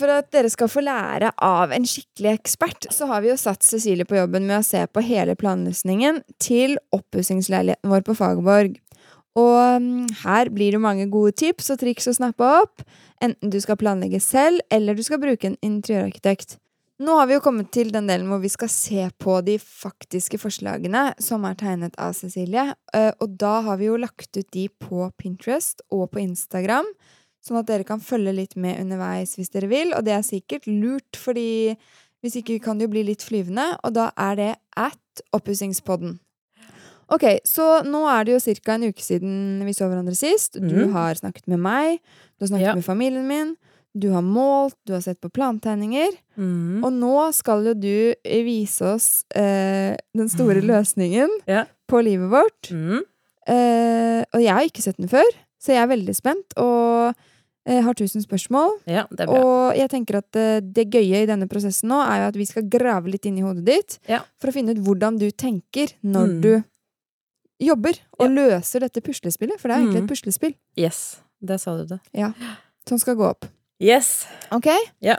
for at dere skal få lære av en skikkelig ekspert, så har vi jo satt Cecilie på jobben med å se på hele planløsningen til oppussingsleiligheten vår på Fagerborg. Og mm, her blir det mange gode tips og triks å snappe opp, enten du skal planlegge selv, eller du skal bruke en interiørarkitekt. Nå har vi jo kommet til den delen hvor vi skal se på de faktiske forslagene som er tegnet av Cecilie, eh, og da har vi jo lagt ut de på Pinterest og på Instagram, sånn at dere kan følge litt med underveis hvis dere vil, og det er sikkert lurt, fordi hvis ikke kan det jo bli litt flyvende, og da er det at oppussingspodden. Ok, så nå er det jo ca. en uke siden vi så hverandre sist. Du mm. har snakket med meg, du har snakket Ja. med familien min, du har målt, du har sett på plantegninger. Mm. Og nå skal jo du vise oss eh, den store løsningen Ja. på livet vårt. Mm. Eh, og jeg har ikke sett den før, så jeg er veldig spent og har tusen spørsmål. Ja, det. Og jeg tenker at eh, det gøye i denne prosessen nå er jo at vi skal grave litt inn i hodet ditt Ja. for å finne ut hvordan du tenker når Mm. du jobber og løser dette puslespillet. For det er egentlig Mm. et puslespill Yes. Der sa du det. Ja. som skal gå opp. Yes. Ok? Ja.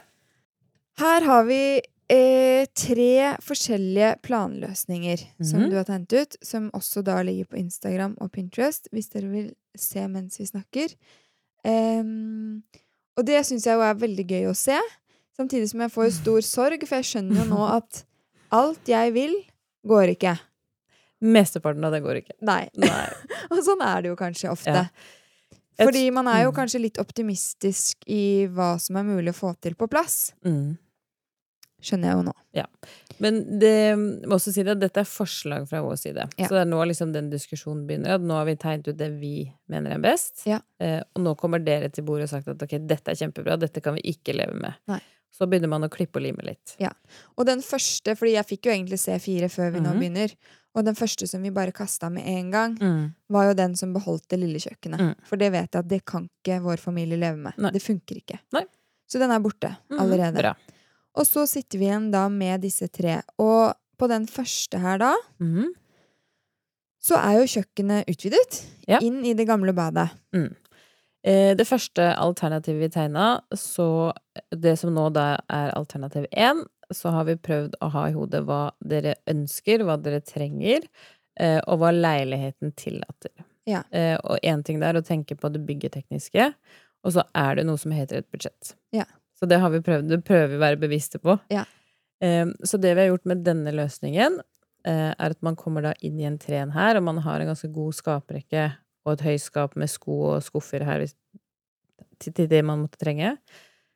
Her har vi eh, tre forskjellige planløsninger som Mhm. du har tegnet ut, som også da ligger på Instagram og Pinterest, hvis dere vil se mens vi snakker. Em, og det syns jeg jo er veldig gøy å se, samtidig som jeg får stor sorg, for jeg skjønner jo nå at alt jeg vil, går ikke. Mesteparten av det går ikke. Nei. Nei. Og sånn er det jo kanskje ofte. Ja. Fordi man er jo mm. kanskje litt optimistisk i hva som er mulig å få til på plass. Mm. Skjønner jeg jo nå. Men det må også si det, at dette er forslag fra vår side. Ja. Så det er nå liksom den diskusjonen begynner. At nå har vi tegnet ut det vi mener er best. Ja. Eh, og nå kommer dere til bordet og sagt at ok, dette er kjempebra, dette kan vi ikke leve med. Nei. Så begynner man å klippe og lime litt. Ja. Og den første, fordi jeg fikk jo egentlig se fire før vi nå Mhm. begynner, og den første som vi bare kasta med en gang, Mm. var jo den som beholdt det lille kjøkkenet. Mm. For det vet jeg at det kan ikke vår familie leve med. Nei. Det funker ikke. Nei. Så den er borte Mhm. allerede. Bra. Og så sitter vi igjen da med disse tre. Og på den første her da, mm. så er jo kjøkkenet utvidet Ja. inn i det gamle badet. Eh, det første alternativet vi tegna, så det som nå da er alternativ én, så har vi prøvd å ha i hodet hva dere ønsker, hva dere trenger, eh, og hva leiligheten tillater. Ja. Eh, og én ting det er å tenke på det byggetekniske, og så er det noe som heter et budsjett. Ja. Så det har vi prøvd, det prøver vi å være bevisste på. Ja. Eh, så det vi har gjort med denne løsningen, eh, er at man kommer da inn i en tren her, og man har en ganske god skaprekke og et høyskap med sko og skuffer her hvis- til, til det man måtte trenge.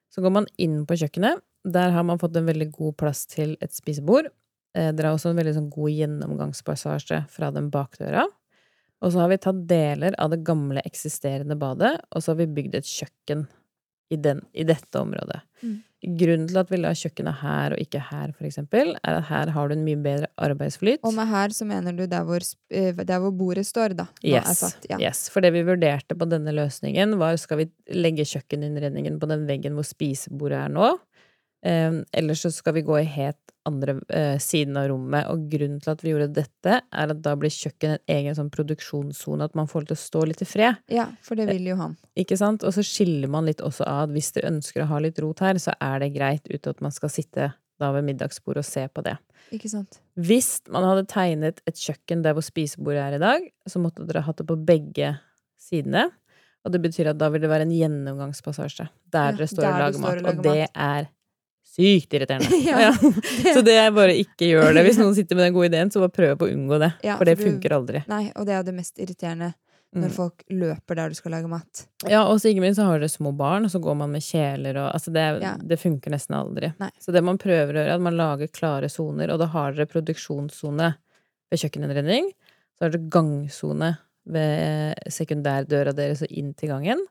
Så går man inn på kjøkkenet. Der har man fått en veldig god plass til et spisebord. Eh, Dere har også en veldig sånn god gjennomgangspassasje fra den bakdøra. Og så har vi tatt deler av det gamle, eksisterende badet, og så har vi bygd et kjøkken i, den, i dette området. Mm. Grunnen til at vi la kjøkkenet her og ikke her, for eksempel, er at her har du en mye bedre arbeidsflyt. Og med her så mener du der hvor, eh, der hvor bordet står, da. Yes, satt. Ja. yes. For det vi vurderte på denne løsningen, var skal vi legge kjøkkeninnredningen på den veggen hvor spisebordet er nå, eh, eller så skal vi gå i helt andre eh, siden av rommet. Og grunnen til at vi gjorde dette, er at da blir kjøkken en egen sånn produksjonssone, at man får til å stå litt i fred. ja, for det vil jo han. Ikke sant? Og så skiller man litt også av at hvis dere ønsker å ha litt rot her, så er det greit uten at man skal sitte da ved middagsbordet og se på det. Ikke sant? Hvis man hadde tegnet et kjøkken der hvor spisebordet er i dag, så måtte dere hatt det på begge sidene. Og det betyr at da vil det være en gjennomgangspassasje der Ja, dere står der og lager står mat. og lager Og det er sykt irriterende. Ja. Så det er bare ikke gjør det. Hvis noen sitter med den gode ideen, så bare prøv på å unngå det. For det funker aldri. Nei, og det er det mest irriterende når Mm. folk løper der du skal lage mat. Ja, og så ikke minst så har dere små barn, og så går man med kjeler og Altså, det, det funker nesten aldri. Nei. Så det man prøver å gjøre, er at man lager klare soner, og da har dere produksjonssone ved kjøkkeninnredning. Så har dere gangsone ved sekundærdøra deres og inn til gangen.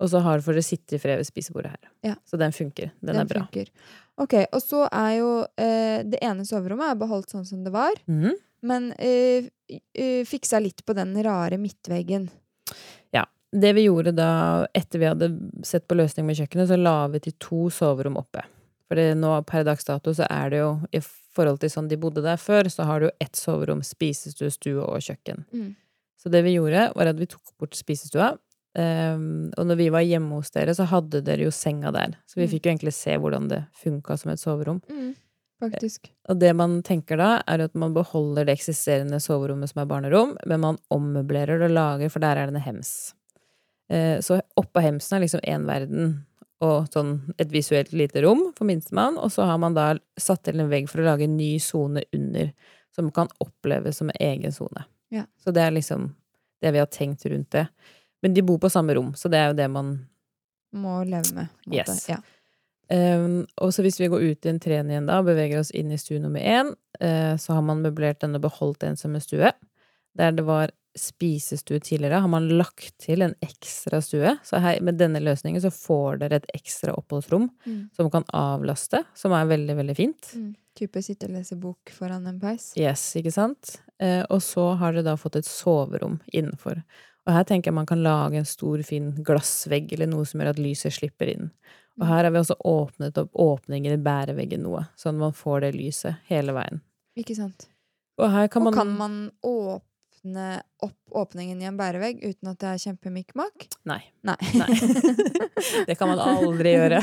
Og så har for dere sitte i fred ved spisebordet her. Ja. Så den funker. Den, er bra. funker. Ok, og så er jo eh, Det ene soverommet er beholdt sånn som det var, mm. men eh, eh, fiksa litt på den rare midtveggen. Ja. Det vi gjorde da, etter vi hadde sett på løsning med kjøkkenet, så la vi til to soverom oppe. For nå per dags dato så er det jo, i forhold til sånn de bodde der før, så har du jo ett soverom, spisestue, stue og kjøkken. Mm. Så det vi gjorde, var at vi tok bort spisestua, Um, og når vi var hjemme hos dere, så hadde dere jo senga der. Så vi Mm. fikk jo egentlig se hvordan det funka som et soverom. Faktisk. Og det man tenker da, er at man beholder det eksisterende soverommet som er barnerom, men man ommøblerer det og lager, for der er det en hems. Uh, så oppå hemsen er liksom én verden og sånn et visuelt lite rom for minstemann, og så har man da satt til en vegg for å lage en ny sone under, som kan oppleves som en egen sone. Ja. Så det er liksom det vi har tenkt rundt det. Men de bor på samme rom, så det er jo det man Må leve med. måte. Yes. Ja. Um, og så hvis vi går ut i en tren igjen da, og beveger oss inn i stue nummer én, uh, så har man møblert den og beholdt den som en stue. Der det var spisestue tidligere, har man lagt til en ekstra stue. Så her, med denne løsningen så får dere et ekstra oppholdsrom Mm. som kan avlaste, som er veldig, veldig fint. Mm. Type sitte og lese bok foran en peis. Yes, ikke sant? Uh, og så har dere da fått et soverom innenfor. Og her tenker jeg man kan lage en stor, fin glassvegg, eller noe som gjør at lyset slipper inn. Og her har vi også åpnet opp åpninger i bæreveggen noe, sånn at man får det lyset hele veien. Ikke sant. Og her kan Og man kan man åpne opp åpningen i en bærevegg uten at det er kjempemikk-makk? Nei. Nei. Nei. Det kan man aldri gjøre.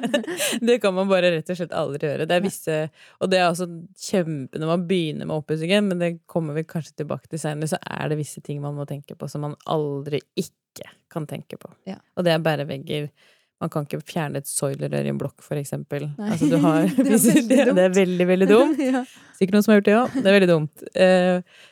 det kan man bare rett og slett aldri gjøre. Det er visse Og det er altså kjempe Når man begynner med oppussingen, men det kommer vi kanskje tilbake til senere, så er det visse ting man må tenke på som man aldri ikke kan tenke på. Ja. Og det er bærevegger. Man kan ikke fjerne et soilerør i en blokk, for eksempel. Altså, har, Det er det, det er veldig, veldig dumt. ja. Sikkert noen som har gjort det òg. Det er veldig dumt. Eh,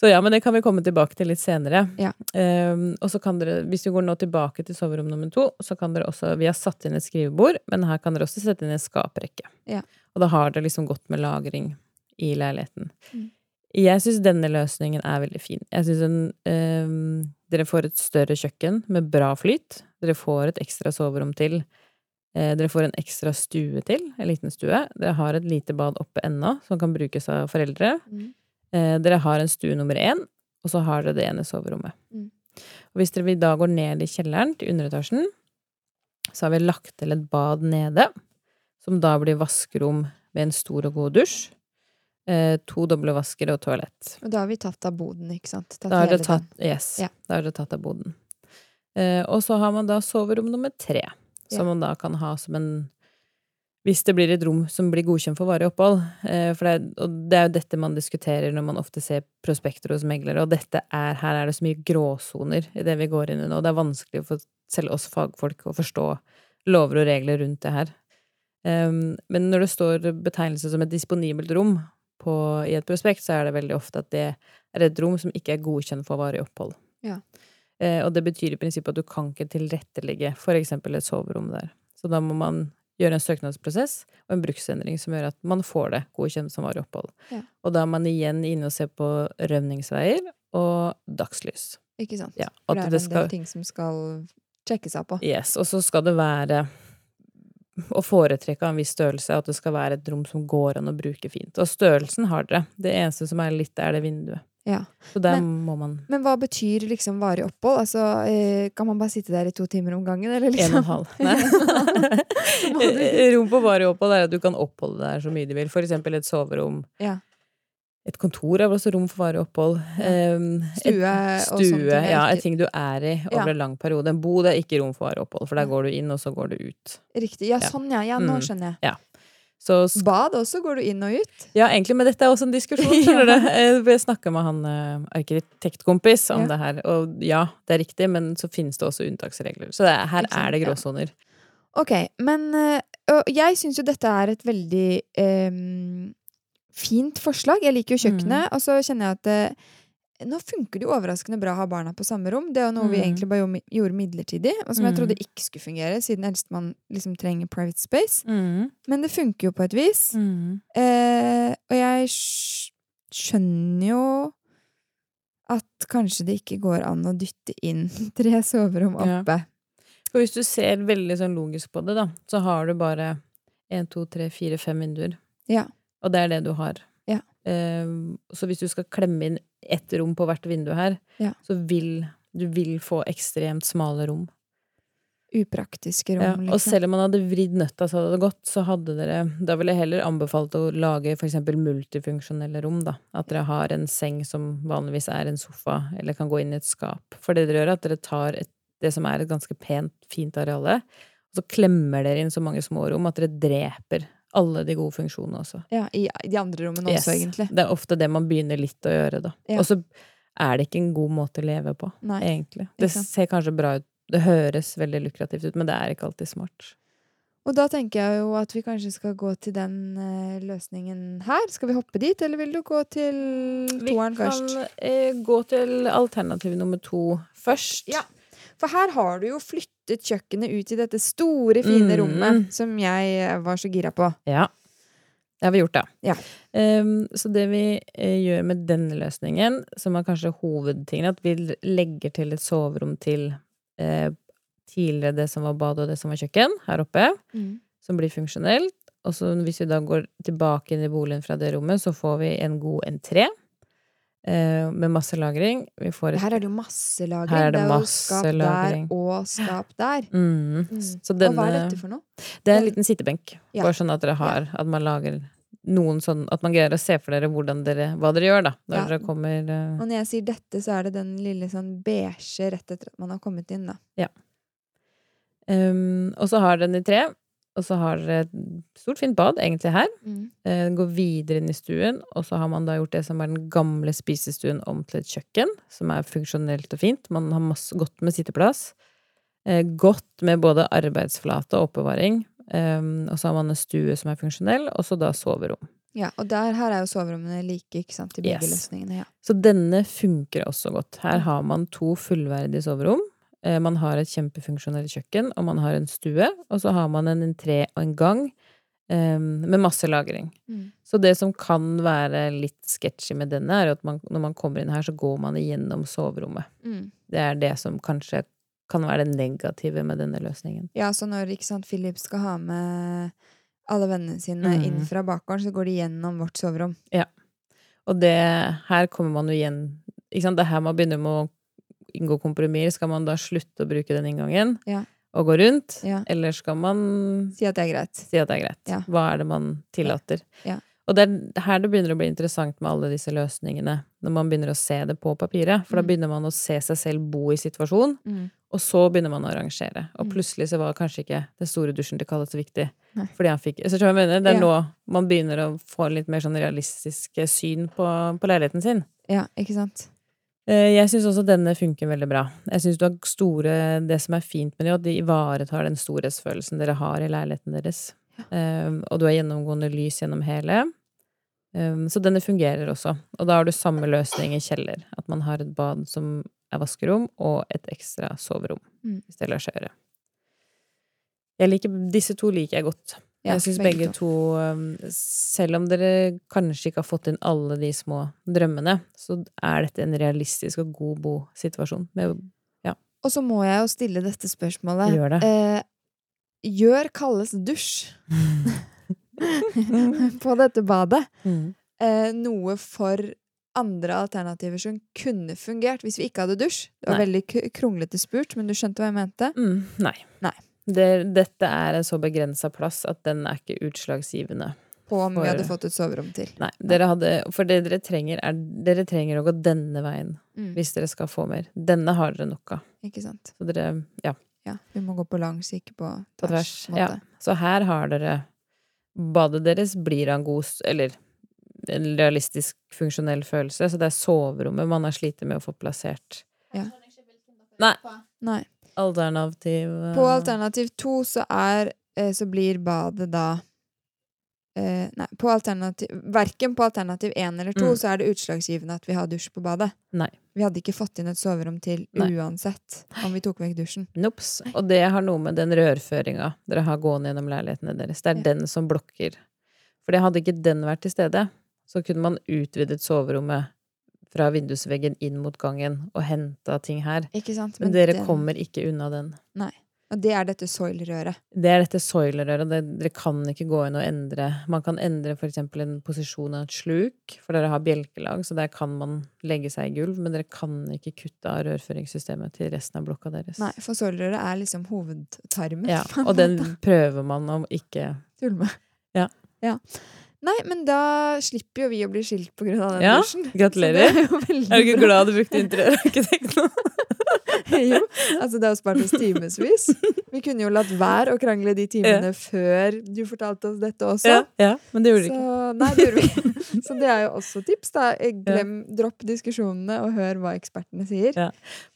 så ja, men det kan vi komme tilbake til litt senere. Ja. Um, og så kan dere, hvis vi går nå tilbake til soverom nummer to, så kan dere også Vi har satt inn et skrivebord, men her kan dere også sette inn en skaprekke. Ja. Og da har dere liksom gått med lagring i leiligheten. Mm. Jeg syns denne løsningen er veldig fin. Jeg synes den eh, Dere får et større kjøkken med bra flyt. Dere får et ekstra soverom til. Eh, dere får en ekstra stue til, en liten stue. Dere har et lite bad oppe ennå, som kan brukes av foreldre. Mm. Eh, dere har en stue nummer én, og så har dere det ene soverommet. Mm. Og hvis dere vil da går ned i kjelleren, til underetasjen, så har vi lagt til et bad nede, som da blir vaskerom med en stor og god dusj. Eh, to doble vasker og toalett. Og da har vi tatt av boden, ikke sant? Tatt Da har dere tatt, yes, Ja. da har dere tatt av boden. Eh, og så har man da soverom nummer tre, som Ja. man da kan ha som en Hvis det blir et rom som blir godkjent for varig opphold. Eh, for det er, og det er jo dette man diskuterer når man ofte ser prospekter hos meglere, og dette er, her er det så mye gråsoner i det vi går inn i nå. Det er vanskelig for selv oss fagfolk å forstå lover og regler rundt det her. Um, men når det står betegnelse som et disponibelt rom på, i et prospekt, så er det veldig ofte at det er et rom som ikke er godkjent for varig opphold. Ja. Eh, og det betyr i prinsippet at du kan ikke tilrettelegge for eksempel et soverom der. Så da må man gjøre en søknadsprosess og en bruksendring som gjør at man får det godkjent som varig opphold. Ja. Og da er man igjen inne og ser på rømningsveier og dagslys. Ikke sant? Ja, For det er det en skal, del ting som skal sjekkes av på. yes, og så skal det være å foretrekke av en viss størrelse, at det skal være et rom som går an å bruke fint. Og størrelsen har dere. Det eneste som er litt, er det vinduet. Ja. Men- må man Men hva betyr liksom varig opphold? Altså, eh, kan man bare sitte der i to timer om gangen, eller En liksom? og en halv. Nei. Rom på varig opphold er at du kan oppholde deg så mye du vil. For eksempel et soverom. Ja. Et kontor er vel også rom for varig opphold. Ja. Stue et, og sånt. stue, ja, et ting du er i over Ja. en lang periode. En bod er ikke rom for varig opphold, for der går du inn, og så går du ut. Riktig. Ja, Ja. sånn ja. Ja, nå Mm. skjønner jeg. Så Bad også går du inn og ut. Ja, egentlig, men dette er også en diskusjon, skjønner du. Eh, Jeg snakka med han eh, arkitektkompis om Ja. det her, og ja, det er riktig, men så finnes det også unntaksregler. Så det er, her sant? er det Ja. gråsoner. Ok, men øh, jeg syns jo dette er et veldig ehm, fint forslag. Jeg liker jo kjøkkenet, og så kjenner jeg at nå funker det jo overraskende bra å ha barna på samme rom. Det er jo noe vi Mm. egentlig bare gjorde, midlertidig, og som jeg Mm. trodde ikke skulle fungere, siden eldstemann liksom trenger private space. Mm. Men det funker jo på et vis. Mm. Eh, og jeg skjønner jo at kanskje det ikke går an å dytte inn tre soverom Ja. oppe. For hvis du ser veldig sånn logisk på det, da, så har du bare én, to, tre, fire, fem vinduer. Ja. Og det er det du har. Ja. Eh, så hvis du skal klemme inn ett rom på hvert vindu her, Ja. så vil du vil få ekstremt smale rom. Upraktiske rom, Ja, liksom. og selv om man hadde vridd nøtta så hadde det gått, så hadde dere Da ville jeg heller anbefalt å lage for eksempel multifunksjonelle rom, da. At dere har en seng som vanligvis er en sofa, eller kan gå inn i et skap. For det dere gjør, er at dere tar et det som er et ganske pent, fint areale. Og så klemmer dere inn så mange små rom at dere dreper alle de gode funksjonene også. Ja, I de andre rommene Yes. også, egentlig. Det er ofte det man begynner litt å gjøre, da. Ja. Og så er det ikke en god måte å leve på, Nei. egentlig. Det ser kanskje bra ut, det høres veldig lukrativt ut, men det er ikke alltid smart. Og da tenker jeg jo at vi kanskje skal gå til den eh, løsningen her. Skal vi hoppe dit, eller vil du gå til toeren først? Vi kan eh, gå til alternativ nummer to først. Ja. For her har du jo flyttet kjøkkenet ut i dette store, fine Mm. rommet som jeg eh, var så gira på. Ja. Det har vi gjort, da. Ja. Um, så det vi uh, gjør med denne løsningen, som er kanskje hovedtingen, at vi legger til et soverom til uh, tidligere det som var bad og det som var kjøkken, her oppe, som blir funksjonelt. Og så hvis vi da går tilbake inn i boligen fra det rommet, så får vi en god entré med masse lagring. Vi får et Her er det jo masse lagring. Her er det jo skap lagring. der og skap der. mm. Mm. Så Og hva er dette for noe? Det er en liten sittebenk. Ja. Bare sånn at dere har At man lager noen sånn At man greier å se for dere dere hva dere gjør, da. Når Ja. dere kommer uh... Og når jeg sier dette, så er det den lille sånn beige rett etter at man har kommet inn, da. um, Og så har den i tre. Og så har dere et stort, fint bad, egentlig her. Eh, går videre inn i stuen, og så har man da gjort det som er den gamle spisestuen om til et kjøkken, som er funksjonelt og fint. Man har masse godt med sitteplass. Eh, godt med både arbeidsflate og oppbevaring. Um, og så har man en stue som er funksjonell, og så da soverom. Ja, og der, her er jo soverommene like, ikke sant, i begge Yes. løsningene. Ja. Så denne funker også godt. Her har man to fullverdige soverom. Eh, Man har et kjempefunksjonelt kjøkken, og man har en stue. Og så har man en entré og en gang um, med masse lagring. Mm. Så det som kan være litt sketchy med denne, er at man, når man kommer inn her, så går man igjennom soverommet. Mm. Det er det som kanskje kan være det negative med denne løsningen. Ja, så når ikke sant, Philip skal ha med alle vennene sine Mm. inn fra bakgården, så går de gjennom vårt soverom. Og det Her kommer man jo igjen Ikke sant, det er her man begynner med å inngå kompromisser. Skal man da slutte å bruke den inngangen Ja. og gå rundt? Ja. Eller skal man Si at det er greit. si at det er greit? Hva er det man tillater? Ja. Og det er her det begynner å bli interessant med alle disse løsningene, når man begynner å se det på papiret. For da Mm. begynner man å se seg selv bo i situasjon, og så begynner man å rangere. Og Mm. plutselig så var kanskje ikke den store dusjen til Kalle så viktig. Nei. Fordi han fikk Så jeg mener? Det er Ja. nå man begynner å få litt mer sånn realistisk syn på, på leiligheten sin. Ja, ikke sant? Eh, Jeg syns også denne funker veldig bra. Jeg syns du har store Det som er fint med det, at de ivaretar den storhetsfølelsen dere har i leiligheten deres. Um, og du har gjennomgående lys gjennom hele. Um, så denne fungerer også. Og da har du samme løsning i kjeller. At man har et bad som er vaskerom, og et ekstra soverom. Mm. Hvis det lar seg gjøre. Jeg liker, disse to liker jeg godt. Ja, jeg syns begge, to, um, selv om dere kanskje ikke har fått inn alle de små drømmene, så er dette en realistisk og god bosituasjon. Ja. Og så må jeg jo stille dette spørsmålet. Gjør det. Eh, gjør Kalles dusj på dette badet eh, noe for andre alternativer som kunne fungert hvis vi ikke hadde dusj? Det var Nei. veldig kronglete spurt, men du skjønte hva jeg mente? Mm, nei. Nei. Det, dette er en så begrensa plass at den er ikke utslagsgivende. På om vi hadde fått et soverom til. Nei, dere hadde, For det dere trenger, er Dere trenger å gå denne veien Mm. hvis dere skal få mer. Denne har dere nok av. Ikke sant? Så dere Ja, Ja, vi må gå på langs, ikke på på tvers. tvers. måte. Ja. Så her har dere Badet deres blir av en god Eller en realistisk, funksjonell følelse. Så det er soverommet man har slitt med å få plassert. Ja. Nei. Nei. Alternativ På eh, alternativ to så er eh, Så blir badet da eh, Nei, på alternativ Verken på alternativ én eller to Mm. så er det utslagsgivende at vi har dusj på badet. Nei. Vi hadde ikke fått inn et soverom til Nei. uansett om vi tok vekk dusjen. Nops. Og det har noe med den rørføringa dere har gående gjennom leilighetene deres. Det er Ja. den som blokker. For hadde ikke den vært til stede, så kunne man utvidet soverommet fra vindusveggen inn mot gangen og henta ting her. Ikke sant? Men dere den- kommer ikke unna den. Nei. Og det er dette soil-røret. Det er dette soilrøret. det- Dere kan ikke gå inn og endre. Man kan endre for eksempel en posisjon av et sluk, for dere har bjelkelag, så der kan man legge seg i gulv, men dere kan ikke kutte av rørføringssystemet til resten av blokka deres. Nei, for soil-røret er liksom hovedtarmen. Ja, og den prøver man å ikke Tulle med. Ja. ja. Nei, men da slipper jo vi å bli skilt på grunn av den Ja, dusjen. Gratulerer. er Er du ikke glad du brukte interiørarkitekt nå? jo, altså det har spart oss timevis. Vi kunne jo latt være å krangle de timene før du fortalte oss dette også. Ja, ja, men det gjorde vi ikke. nei, det gjorde vi. Så det er jo også tips. da. Eh, Glem, Dropp diskusjonene og hør hva ekspertene sier. Ja.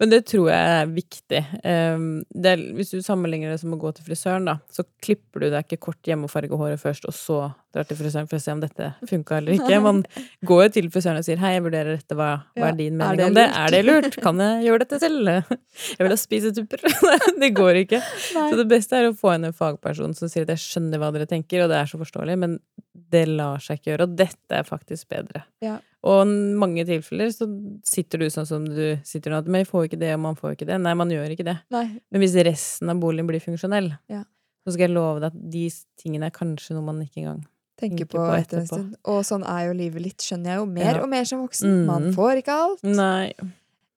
Men det tror jeg er viktig. Um, det er, hvis du sammenligner det som å gå til frisøren, da, så klipper du deg ikke kort hjemme og farger håret først, og så drar til frisøren for å se om dette funka eller ikke. Man går jo til frisøren og sier 'hei, jeg vurderer dette, hva, hva er din er det om det'? Er det lurt? Kan jeg gjøre dette selv? Jeg vil ha spisetupper. Det går ikke. Nei. Så det beste er å få inn en fagperson som sier at 'jeg skjønner hva dere tenker', og det er så forståelig, men det lar seg ikke gjøre, og dette er faktisk bedre. Ja. Og i mange tilfeller så sitter du sånn som du sitter nå, at 'men jeg får ikke det, og man får ikke det'. Nei, man gjør ikke det. Nei. Men hvis resten av boligen blir funksjonell, Ja. så skal jeg love deg at de tingene er kanskje noe man ikke engang Tenker på på etter en stund. Og sånn er jo livet litt, skjønner jeg jo. Mer Ja. og mer som voksen. Man Mhm. får ikke alt.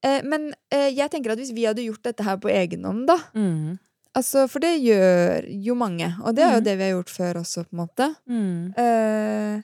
Eh, men eh, jeg tenker at hvis vi hadde gjort dette her på egen hånd, da Mm. Altså, for det gjør jo mange, og det er jo Mhm. det vi har gjort før også, på en måte. Mm. Eh,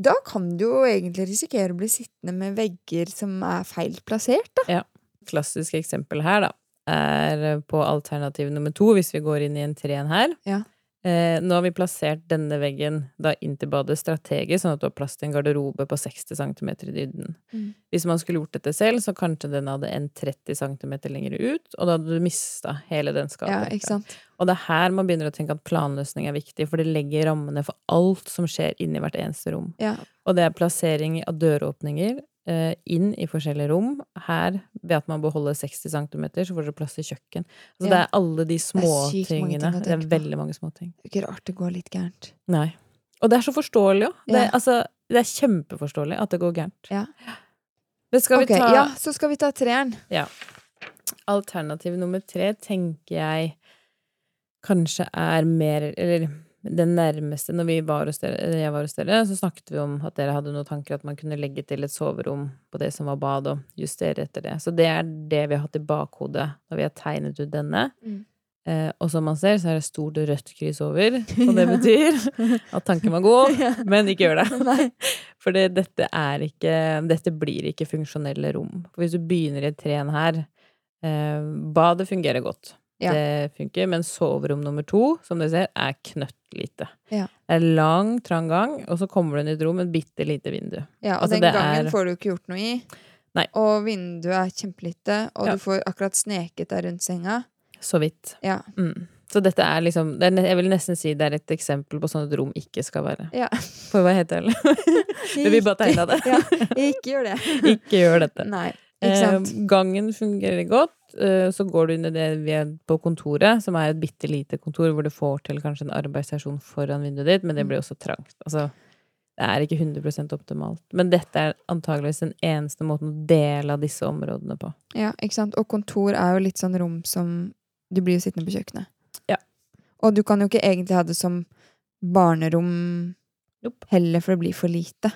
da kan du jo egentlig risikere å bli sittende med vegger som er feil plassert, da. Klassisk eksempel her, da, er på alternativ nummer to, hvis vi går inn i en tren her. Ja. Eh, nå har vi plassert denne veggen da inn til badet strategisk, sånn at du har plass til en garderobe på 60 cm i dybden. Mm. Hvis man skulle gjort dette selv, så kanskje den hadde en 30 cm lenger ut, og da hadde du mista hele den Ja, ikke sant? Og det er her man begynner å tenke at planløsning er viktig, for det legger rammene for alt som skjer inni hvert eneste rom. Ja. Og det er plassering av døråpninger inn i forskjellige rom. Her, ved at man beholder 60 cm, så får dere plass til kjøkken. Altså Ja. det er alle de småtingene. Det, Det er veldig mange småting. Det er ikke rart det går litt gærent. Nei. Og det er så forståelig òg. Det, altså, det er kjempeforståelig at det går gærent. Ja. Skal vi ta ja, så skal vi ta treeren. Alternativ nummer tre tenker jeg kanskje er mer Eller det nærmeste Når vi var dere, jeg var hos dere, så snakket vi om at dere hadde noen tanker at man kunne legge til et soverom på det som var bad, og justere etter det. Så det er det vi har hatt i bakhodet når vi har tegnet ut denne. Mm. Eh, og som man ser, så er det stort rødt kryss over, og det betyr at tanken var god, men ikke gjør det. For dette er ikke Dette blir ikke funksjonelle rom. For hvis du begynner i et tren her eh, Badet fungerer godt. Ja. Det funker, men soverom nummer to, som dere ser, er knøttlite. Ja. Det er lang, trang gang, og så kommer du inn i et rom med et bitte lite vindu. Ja, og Altså, den det gangen er- får du ikke gjort noe i. Nei. Og vinduet er kjempelite, og Ja. du får akkurat sneket deg rundt senga. Så vidt. Ja. Mm. Så dette er liksom det er, Jeg vil nesten si det er et eksempel på sånn et rom ikke skal være. Ja. For å være helt ærlig. Men vi bare tegne det. ja, ikke gjør det. Ikke gjør dette. Nei, ikke sant. Eh, gangen fungerer godt. Eh, så går du inn i det vi er på kontoret, som er et bitte lite kontor hvor du får til kanskje en arbeidsstasjon foran vinduet ditt, men det blir også trangt. Altså, det er ikke 100 optimalt. Men dette er antageligvis den eneste måten å dele av disse områdene på. Ja, ikke sant. Og kontor er jo litt sånn rom som Du blir jo sittende på kjøkkenet. Ja. Og du kan jo ikke egentlig ha det som barnerom Nope. heller, for det blir for lite.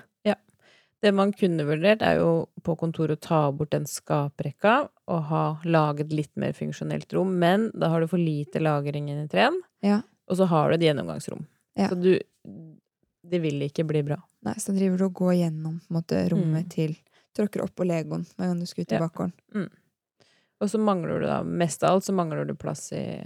Det man kunne vurdert, er jo på kontoret å ta bort den skaprekka og ha laget litt mer funksjonelt rom, men da har du for lite lagring inni i tren, Ja. og så har du et gjennomgangsrom. Ja. Så du Det vil ikke bli bra. Nei, så driver du og går gjennom måte, rommet Mm. til Tråkker opp på legoen hver gang du skal ut i Ja. bakgården. Og så mangler du da, mest av alt, så mangler du plass i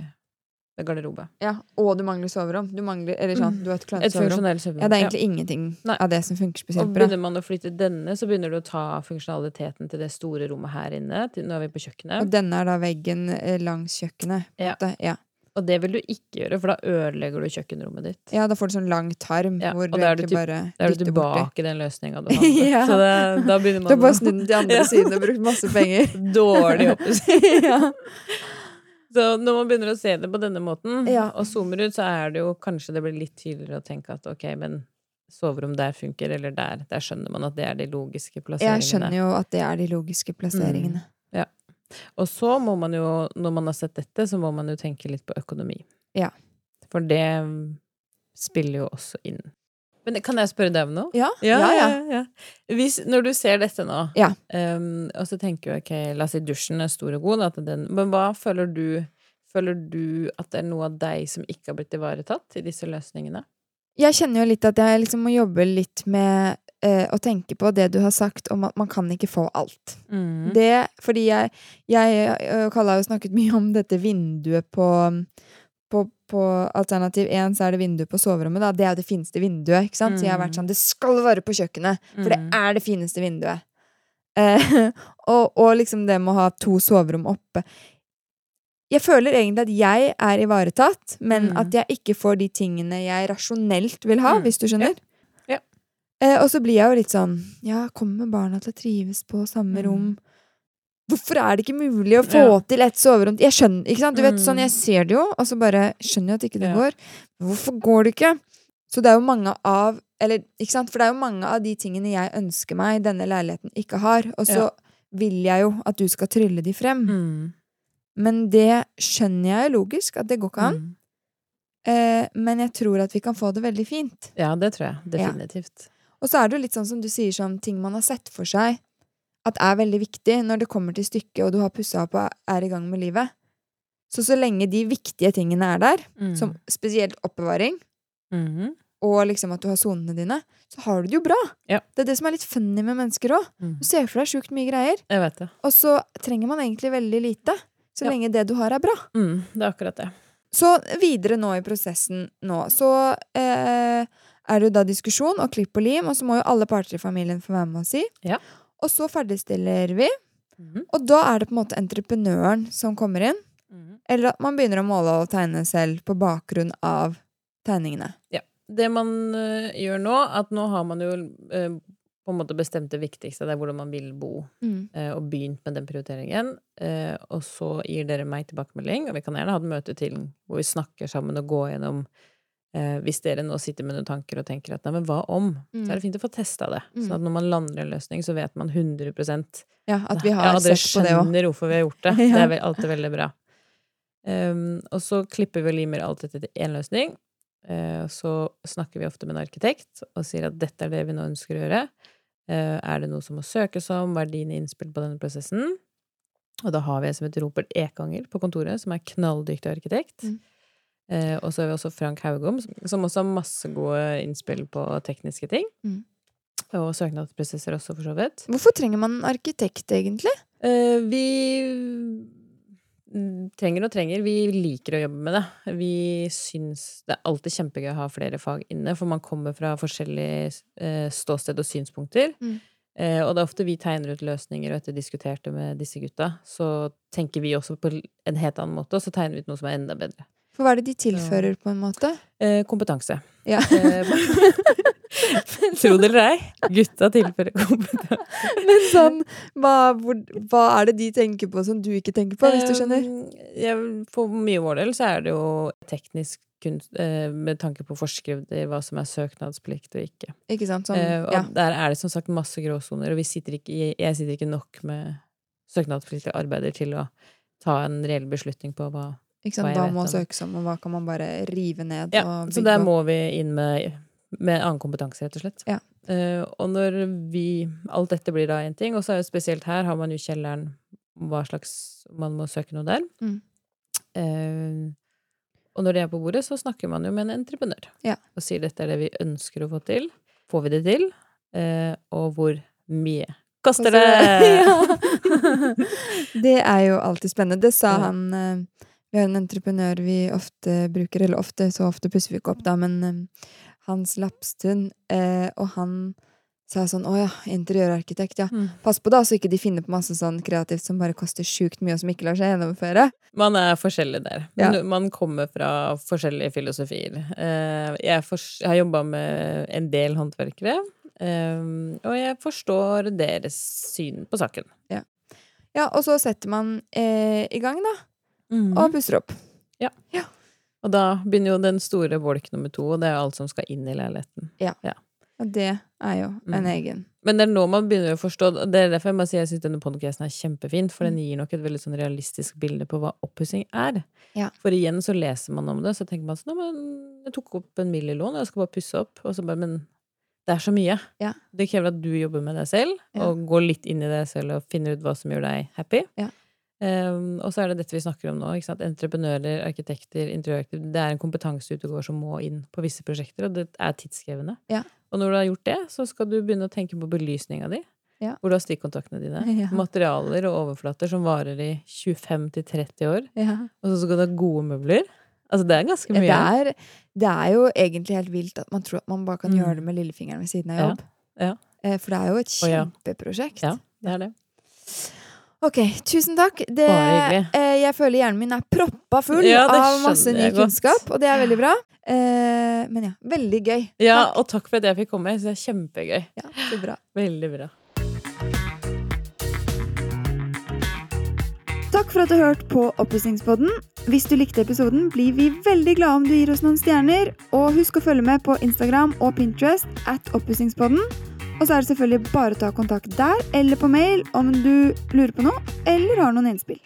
ved garderobe. Ja, og du mangler soverom. Du mangler, eller sånn, Mm. du har et Et klønete soverom. Ja, det er egentlig ingenting Nei. av det som funker Og spesielt bra. begynner man å flytte denne, så begynner du å ta funksjonaliteten til det store rommet her inne. Til, nå er vi på kjøkkenet. Og denne er da veggen eh, langs kjøkkenet. Ja. Ja. Og det vil du ikke gjøre, for da ødelegger du kjøkkenrommet ditt. ja, da får du sånn lang tarm Ja, hvor og du egentlig typ- bare Da er du tilbake i den løsninga du hadde. Ja. Så det, da begynner man Du har bare snudd den til andre Ja. siden og brukt masse penger. Dårlig oppussing. ja. Så når man begynner å se det på denne måten, Ja. og zoomer ut, så er det jo kanskje det blir litt tydeligere å tenke at ok, men soverom der funker, eller der. Der skjønner man at det er de logiske plasseringene. Jeg skjønner jo at det er de logiske plasseringene. Og så må man jo, når man har sett dette, så må man jo tenke litt på økonomi. Ja. For det mm, spiller jo også inn. Men kan jeg spørre deg om noe? Ja, ja, ja. ja. Hvis, når du ser dette nå, Ja. ehm, og så tenker du ok, la oss si dusjen er stor og god, at den, men hva føler du Føler du at det er noe av deg som ikke har blitt ivaretatt i disse løsningene? Jeg kjenner jo litt at jeg liksom må jobbe litt med eh, å tenke på det du har sagt om at man kan ikke få alt. Mm. Det, fordi jeg, jeg og Kalle har jo snakket mye om dette vinduet på på, på alternativ 1 så er det vinduet på soverommet. da Det er jo det fineste vinduet. ikke sant? Så jeg har vært Mm. sånn Det skal være på kjøkkenet! For det Mm. er det fineste vinduet. Eh, og, og liksom det med å ha to soverom oppe. Jeg føler egentlig at jeg er ivaretatt, men Mm. at jeg ikke får de tingene jeg rasjonelt vil ha, Mm. hvis du skjønner. Ja. Ja. Eh, og så blir jeg jo litt sånn Ja, kommer barna til å trives på samme Mm. rom? Hvorfor er det ikke mulig å få Ja. til et soverom? Jeg skjønner, ikke sant? Du vet, sånn, Mm. jeg ser det jo, og så bare skjønner jeg at ikke det Ja. går. Hvorfor går det ikke? Så det er jo mange av Eller, ikke sant? For det er jo mange av de tingene jeg ønsker meg denne leiligheten ikke har, og så Ja. vil jeg jo at du skal trylle de frem. Mm. Men det skjønner jeg jo logisk, at det går ikke an. Mm. Eh, men jeg tror at vi kan få det veldig fint. Ja, det tror jeg. Definitivt. Og så er det jo litt sånn som du sier, sånn ting man har sett for seg at er veldig viktig når det kommer til stykket, og du har pussa opp og er i gang med livet. Så så lenge de viktige tingene er der, Mm. som spesielt oppbevaring, Mhm. og liksom at du har sonene dine, så har du det jo bra. Ja. Det er det som er litt funny med mennesker òg. Mm. Du ser for deg sjukt mye greier, Jeg vet det. og så trenger man egentlig veldig lite. Så Ja. lenge det du har, er bra. Mm. Det er akkurat det. Så videre nå i prosessen nå, så eh, er det jo da diskusjon og klipp og lim, og så må jo alle parter i familien få være med og si. Ja. Og så ferdigstiller vi, Mhm. og da er det på en måte entreprenøren som kommer inn. Mhm. Eller at man begynner å måle og tegne selv på bakgrunn av tegningene. Det man uh, gjør nå, at nå har man jo uh, på en måte bestemt det viktigste, det er hvordan man vil bo, øh, og begynt med den prioriteringen. og så gir dere meg tilbakemelding, og vi kan gjerne ha et møte til hvor vi snakker sammen og går gjennom øh, Hvis dere nå sitter med noen tanker og tenker at nei, men hva om? Mm. Så er det fint å få testa det. Mm. Sånn at når man lander en løsning, så vet man 100 Ja, at vi har ja, sett på det òg. skjønner hvorfor vi har gjort det. Ja. Det er vel alltid veldig bra. Um, og så klipper vi og limer alt dette til én løsning. Uh, så snakker vi ofte med en arkitekt og sier at dette er det vi nå ønsker å gjøre. Uh, er det noe som må søkes om? Hva er dine innspill på denne prosessen? Og da har vi en som heter Robert Ekanger på kontoret, som er knalldyktig arkitekt. Mm. Eh, og så har vi også Frank Haugom, som- også har masse gode innspill på tekniske ting. Mm. Og søknadsprosesser også, for så vidt. Hvorfor trenger man en arkitekt, egentlig? Eh, vi trenger og trenger. Vi liker å jobbe med det. Vi syns det er alltid kjempegøy å ha flere fag inne, for man kommer fra forskjellige eh, ståsted og synspunkter. Mm. Eh, og det er ofte vi tegner ut løsninger, og etter diskuterte med disse gutta, så tenker vi også på en helt annen måte, og så tegner vi ut noe som er enda bedre. For hva er det de tilfører, på en måte? Eh, kompetanse. Ja. Eh, Tro det eller ei, gutta tilfører kompetanse. Men sånn, hva, hvor, hva er det de tenker på som du ikke tenker på, hvis du skjønner? Eh, for mye vår del så er det jo teknisk kunst eh, med tanke på forskrifter, hva som er søknadsplikt og ikke. Ikke sant? Sånn, Eh, og ja. der er det som sagt masse gråsoner, og vi sitter ikke, jeg, sitter ikke nok med søknadspliktige arbeider til å ta en reell beslutning på hva? Hva må søkes om, og hva kan man bare rive ned Ja, så der må vi inn med, med annen kompetanse, rett og slett. Ja. Uh, og når vi Alt dette blir da én ting, og så er jo spesielt her har man jo kjelleren hva slags Man må søke noe der. Mm. Uh, og når det er på bordet, så snakker man jo med en entreprenør. Ja. Og sier dette er det vi ønsker å få til. Får vi det til? Uh, og hvor mye koster det? ja. Det er jo alltid spennende. Det sa han Vi har en entreprenør vi ofte bruker, eller ofte, så ofte pusser vi ikke opp, da, men eh, Hans Lapstun, eh, og han sa sånn Å ja, interiørarkitekt, ja. Mm. Pass på da, så ikke de finner på masse sånn kreativt som bare koster sjukt mye, og som ikke lar seg gjennomføre. Man er forskjellig der. Ja. Man kommer fra forskjellige filosofier. Eh, Jeg, for, jeg har jobba med en del håndverkere, og jeg forstår deres syn på saken. Ja, og så setter man eh, i gang, da, Mm. og pusser opp. Og da begynner jo den store bolk nummer to, og det er alt som skal inn i leiligheten. Ja, Og det er jo en Mm. egen. Men det er nå man begynner å forstå Det er derfor jeg må si jeg syns denne podcasten er kjempefin, for den Mm. gir nok et veldig sånn realistisk bilde på hva oppussing er. Ja. For igjen så leser man om det, så tenker man sånn men jeg tok opp en millilån, og jeg skal bare pusse opp. Og så bare Men det er så mye. Ja. Det krever at du jobber med deg selv, Ja. og går litt inn i deg selv og finner ut hva som gjør deg happy. Ja. Um, og så er det dette vi snakker om nå. Entreprenører, arkitekter, interiørarkitekter. Det er en kompetanse ute og går som må inn på visse prosjekter, og det er tidskrevende. Ja. Og når du har gjort det, så skal du begynne å tenke på belysninga di. Ja. Hvor du har stikkontaktene dine. Ja. Materialer og overflater som varer i 25-30 år. Ja. Og så skal du ha gode møbler. Altså, det er ganske mye. Det er, det er jo egentlig helt vilt at man tror at man bare kan Mm. gjøre det med lillefingeren ved siden av jobb. ja. Eh, For det er jo et kjempeprosjekt. Ja, det er det. Ok, tusen takk. Det, eh, jeg føler hjernen min er proppa full Ja, av masse ny godt. kunnskap, og det er veldig bra. Eh, men ja, veldig gøy. Ja, Takk. og takk for at jeg fikk komme. Jeg synes det er kjempegøy. Ja, så bra. Veldig bra. For at du hørte på Oppussingspodden. Hvis du likte episoden, blir vi veldig glade om du gir oss noen stjerner. Og husk å følge med på Instagram og Pinterest at Oppussingspodden. Og så er det selvfølgelig bare å ta kontakt der eller på mail om du lurer på noe eller har noen innspill.